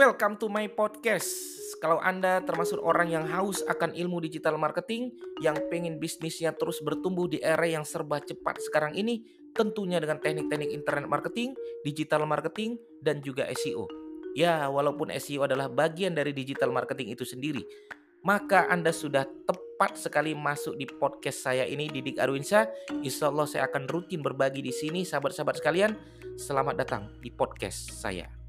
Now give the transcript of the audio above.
Welcome to my podcast. Kalau Anda termasuk orang yang haus akan ilmu digital marketing, yang pengen bisnisnya terus bertumbuh di era yang serba cepat sekarang ini, tentunya dengan teknik-teknik internet marketing, digital marketing, dan juga SEO. Ya, walaupun SEO adalah bagian dari digital marketing itu sendiri, maka Anda sudah tepat sekali masuk di podcast saya ini Didik Arwinsa. Insya Allah saya akan rutin berbagi di sini sahabat-sahabat sekalian. Selamat datang di podcast saya.